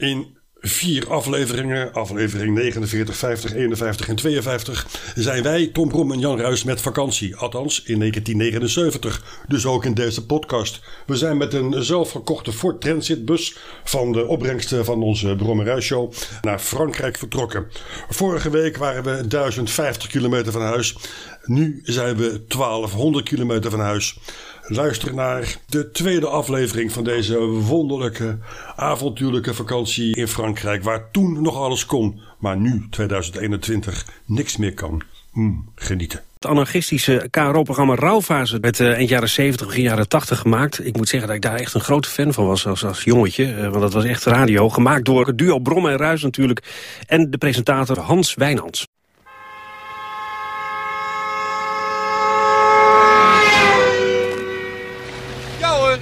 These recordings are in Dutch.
In vier afleveringen, aflevering 49, 50, 51 en 52, zijn wij, Tom Brom en Jan Ruis, met vakantie. Althans, in 1979. Dus ook in deze podcast. We zijn met een zelfgekochte Ford Transit bus van de opbrengsten van onze Brom en Ruis show naar Frankrijk vertrokken. Vorige week waren we 1050 kilometer van huis. Nu zijn we 1200 kilometer van huis. Luister naar de tweede aflevering van deze wonderlijke, avontuurlijke vakantie in Frankrijk. Waar toen nog alles kon, maar nu, 2021, niks meer kan. Mm, genieten. Het anarchistische KRO-programma Rauwfase werd uh, eind jaren 70, begin jaren 80 gemaakt. Ik moet zeggen dat ik daar echt een grote fan van was als, als jongetje. Uh, want dat was echt radio, gemaakt door het duo Brom en Ruis natuurlijk. En de presentator Hans Wijnands.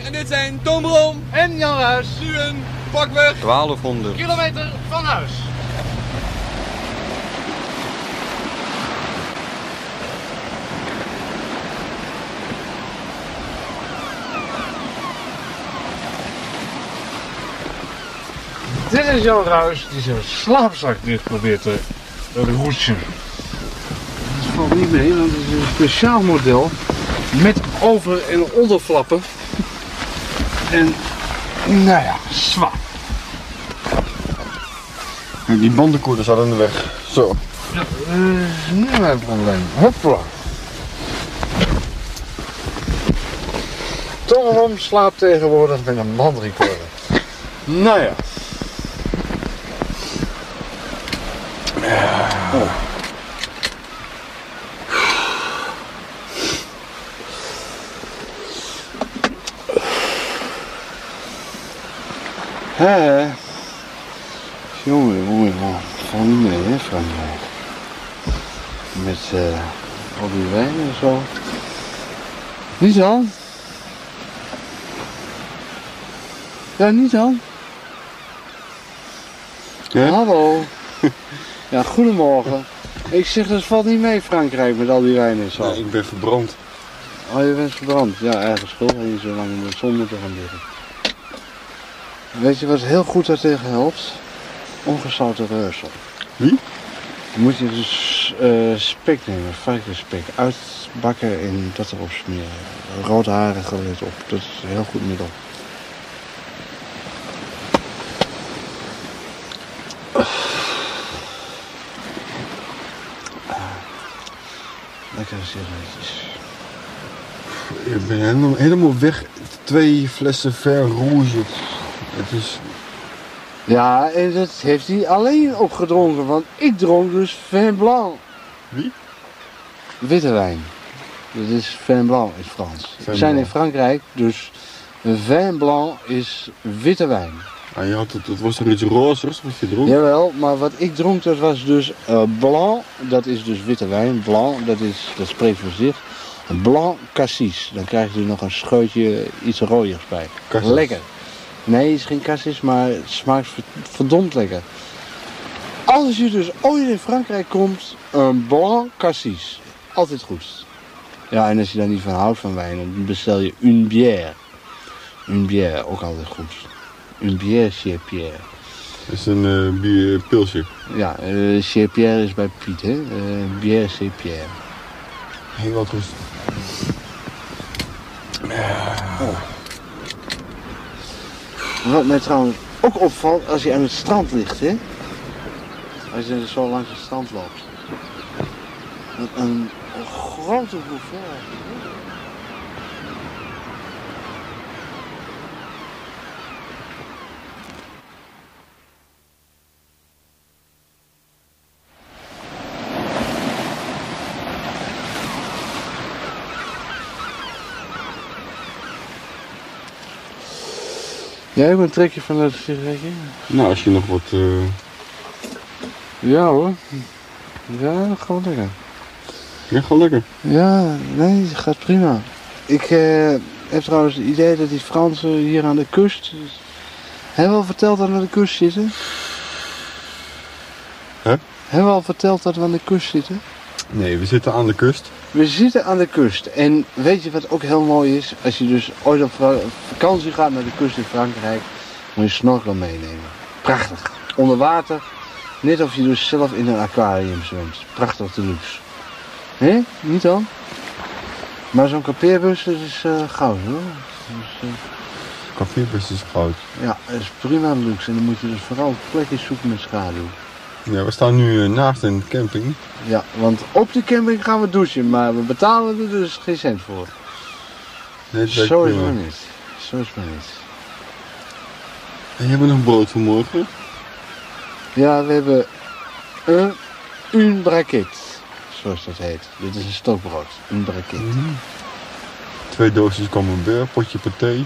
En dit zijn Tom Brom en Jan Ruis. Nu een pakweg 1200 kilometer van huis. Dit is Jan Ruis die zijn slaapzak dicht probeert te roetsen. Dat valt niet mee, want het is een speciaal model met over- en onderflappen. En, nou ja, zwaar. Die bandenkoerders hadden in de weg. Zo. Ja, dat is niet mijn probleem. Hopla. Tom slaapt tegenwoordig met een bandrecorder. Nou ja. Oh. Hè? Jongen, jongen, jongen. Val niet mee, hè, Frankrijk. Met uh, al die wijn en zo. Niet dan? Ja, niet dan? Ja? Hallo. ja, goedemorgen. Ik zeg, dat valt niet mee, Frankrijk, met al die wijn en zo. Nee, ik ben verbrand. Oh, je bent verbrand. Ja, eigen schuld. En je zo lang in de zon moeten gaan liggen. Weet je wat heel goed daartegen helpt? Ongezouten reursel. Wie? Dan moet je dus uh, spek nemen, varkensspek, uitbakken en dat erop smeren. Roodharige let op, dat is een heel goed middel. Lekker sigaretjes. Ik ben helemaal, helemaal weg. Twee flessen Ver Rouge. Het is... Ja, en dat heeft hij alleen opgedronken, want ik dronk dus vin blanc. Wie? Witte wijn. Dat is vin blanc in Frans. We zijn in. Frankrijk, dus vin blanc is witte wijn. Ah, je had het, het was toch iets rozers wat je dronk? Jawel, maar wat ik dronk dat was dus eh, blanc, dat is dus witte wijn. Blanc, dat, is, dat spreekt voor zich. Blanc cassis, dan krijg je er nog een scheutje iets rooiers bij. Cassis. Lekker. Nee, het is geen cassis, maar het smaakt ver- verdomd lekker. Als je dus ooit in Frankrijk komt, een blanc cassis. Altijd goed. Ja, en als je daar niet van houdt van wijn, dan bestel je une bière. Une bière, ook altijd goed. Une bière chez Pierre. Dat is een bier, pilsje. Ja, eh chez Pierre is bij Piet, hè? Eh bière chez Pierre. Heel wat rust. Wat mij trouwens ook opvalt als je aan het strand ligt, hè? Als je zo langs het strand loopt. Een grote hoeveelheid. Jij ook een trekje van dat sigaretje? Nou, als je nog wat... eh, Ja hoor. Ja, gewoon lekker. Ja, gewoon lekker. Ja, nee, het gaat prima. Ik eh, heb trouwens het idee dat die Fransen hier aan de kust... Hebben we al verteld dat we aan de kust zitten? Hè? Hebben we al verteld dat we aan de kust zitten? Nee, we zitten aan de kust. We zitten aan de kust. En weet je wat ook heel mooi is? Als je dus ooit op va- vakantie gaat naar de kust in Frankrijk, moet je snorkel meenemen. Prachtig. Onder water. Net of je dus zelf in een aquarium zwemt. Prachtig deluxe. Hé? Niet dan? Maar zo'n kampeerbus dat is eh, goud hoor. Dus, Cafébus is goud. ja, dat is prima luxe. En dan moet je dus vooral plekjes zoeken met schaduw. Ja, we staan nu eh, naast een camping. Ja, want op de camping gaan we douchen, maar we betalen er dus geen cent voor. Nee, werkt Zo is het niet. Zo is het maar niet. En hebben we nog brood voor morgen? Ja, we hebben een, een braket, zoals dat heet. Dit is een stookbrood, een braket. Twee doosjes camembert, potje paté.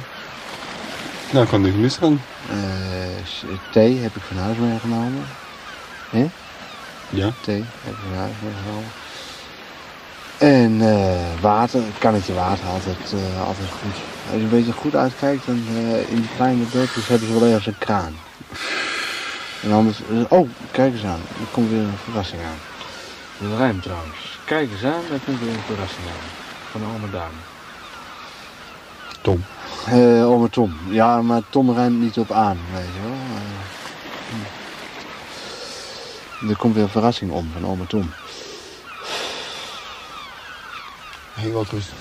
Nou, kan niks misgaan. Eh, s- thee heb ik van huis meegenomen. Hè? Ja. Thee heb ik meegenomen. En eh, water, een kannetje water, altijd, eh, altijd goed. Als je een beetje goed uitkijkt, dan eh, in die kleine dorpjes hebben ze wel ergens een kraan. En anders, oh, kijk eens aan, er komt weer een verrassing aan. Dat rijmt trouwens. Kijk eens aan, daar komt weer een verrassing aan. Van Ome Dame. Tom. Ome Tom. Ja, maar Tom rijmt niet op aan, weet je wel. Eh, hm. Er komt weer een verrassing om van Ome Tom. Heel wat rustig.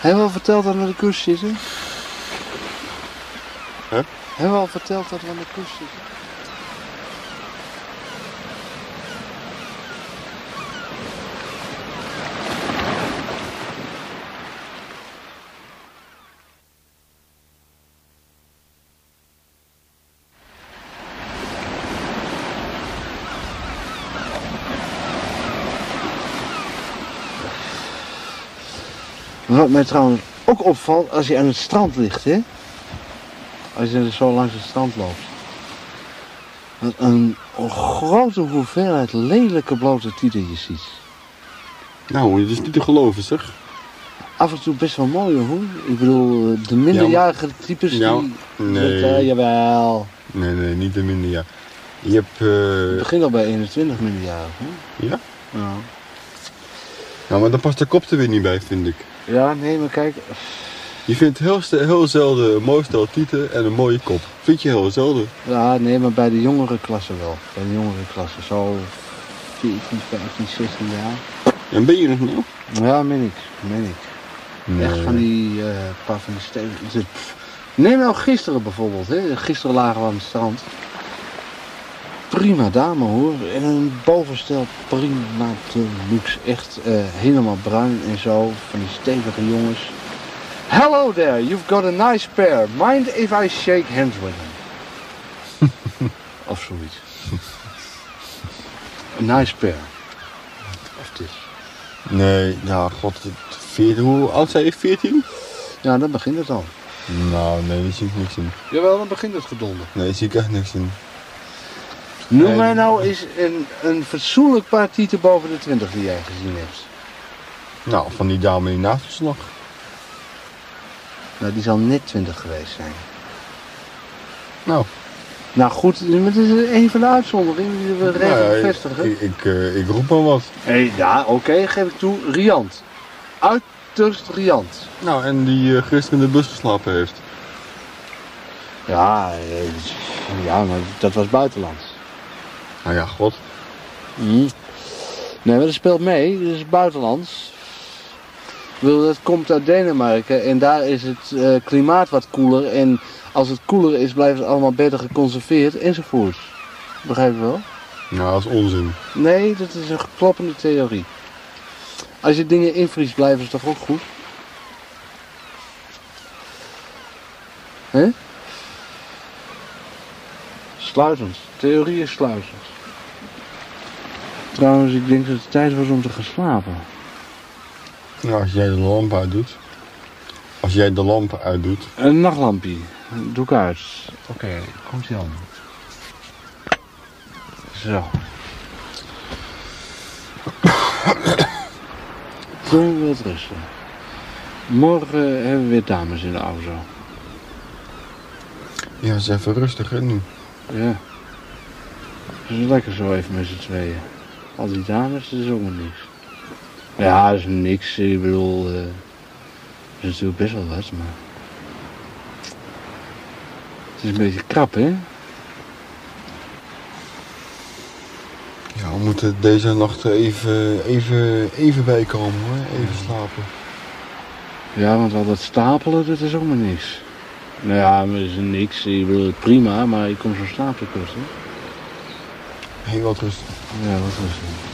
Hebben we al verteld dat we aan de kust zitten? Hè? Hebben we al verteld dat we aan de kust zitten? Wat mij trouwens ook opvalt als je aan het strand ligt, hè? Als je zo langs het strand loopt. Dat een grote hoeveelheid lelijke blote tieten je ziet. Nou, het is niet te geloven zeg. Af en toe best wel mooi hoor. Ik bedoel, eh, de minderjarige types Ja, die... nee. Dat, eh, jawel. Nee, nee, niet de minder, ja. Je hebt, Het eh begint al bij 21 minderjarigen. hè? ja? Ja. Nou, maar dan past de kop er weer niet bij, vind ik. Ja, nee, maar kijk. Je vindt heel, heel zelden een mooi stel tieten en een mooie kop. Vind je heel zelden. Ja, nee, maar bij de jongere klasse wel. Bij de jongere klasse. Zo 14, 15, 16 jaar. En ben je nog nou? Ja, meen ik. Meen ik. Nee. Echt van die eh paar van die pff. Neem nou gisteren bijvoorbeeld. Hè. Gisteren lagen we aan het strand. Prima dame hoor. En een bovenstel prima deluxe. Echt eh, helemaal bruin en zo. Van die stevige jongens. Hello there, you've got a nice pair. Mind if I shake hands with them? of zoiets. A nice pair. Of dit. Nee, ja, god. 14, hoe oud zei je? 14? Ja, dan begint het al. Nou, nee, daar zie ik niks in. Jawel, dan begint het gedonder. Nee, daar zie ik echt niks in. Noem mij nou eens een, een fatsoenlijk paar tieten boven de 20 die jij gezien hebt. Nou, van die dame die naast ons lag. Nou, die zal net 20 geweest zijn. Nou, Nou goed, maar dit is een van de uitzonderingen die we nou regel ja, bevestigen. ik, ik, eh, ik roep maar wat. Hey, ja, oké, geef ik toe. Riant. Uiterst riant. Nou, en die eh, gisteren in de bus geslapen heeft. Ja, eh, ja, maar dat was buitenland. Nou ja, god. Mhm. Nee, maar dat speelt mee. Dat is buitenlands. Ik bedoel, dat komt uit Denemarken en daar is het eh, klimaat wat koeler. En als het koeler is, blijft het allemaal beter geconserveerd enzovoort. Begrijp je wel? Nou, dat is onzin. Nee, dat is een kloppende theorie. Als je dingen invriest, blijven ze toch ook goed? Hè? Sluitend. Theorie is sluitend. Trouwens, ik denk dat het tijd was om te gaan slapen. Nou, als jij de lamp uitdoet. Als jij de lamp uitdoet. Een nachtlampje. Doe ik uit. Oké, komt ie aan. Zo. Toen wil het rusten. Morgen hebben we weer dames in de auto. Ja, is even rustig hè nu. Ja. Het is lekker zo even met z'n tweeën. Al die dames, dat is ook maar niks. Ja, dat is niks. Ik bedoel, dat is natuurlijk best wel wat, maar... Het is een beetje krap, hè? Ja, we moeten deze nacht even, even, even bijkomen hoor. Even slapen. Ja, want al dat stapelen, dat is ook maar niks. Nou ja, maar dat is niks. Ik bedoel, het prima, maar ik kom zo'n slaap te kosten. Heel wat rustig. Ja, wat het?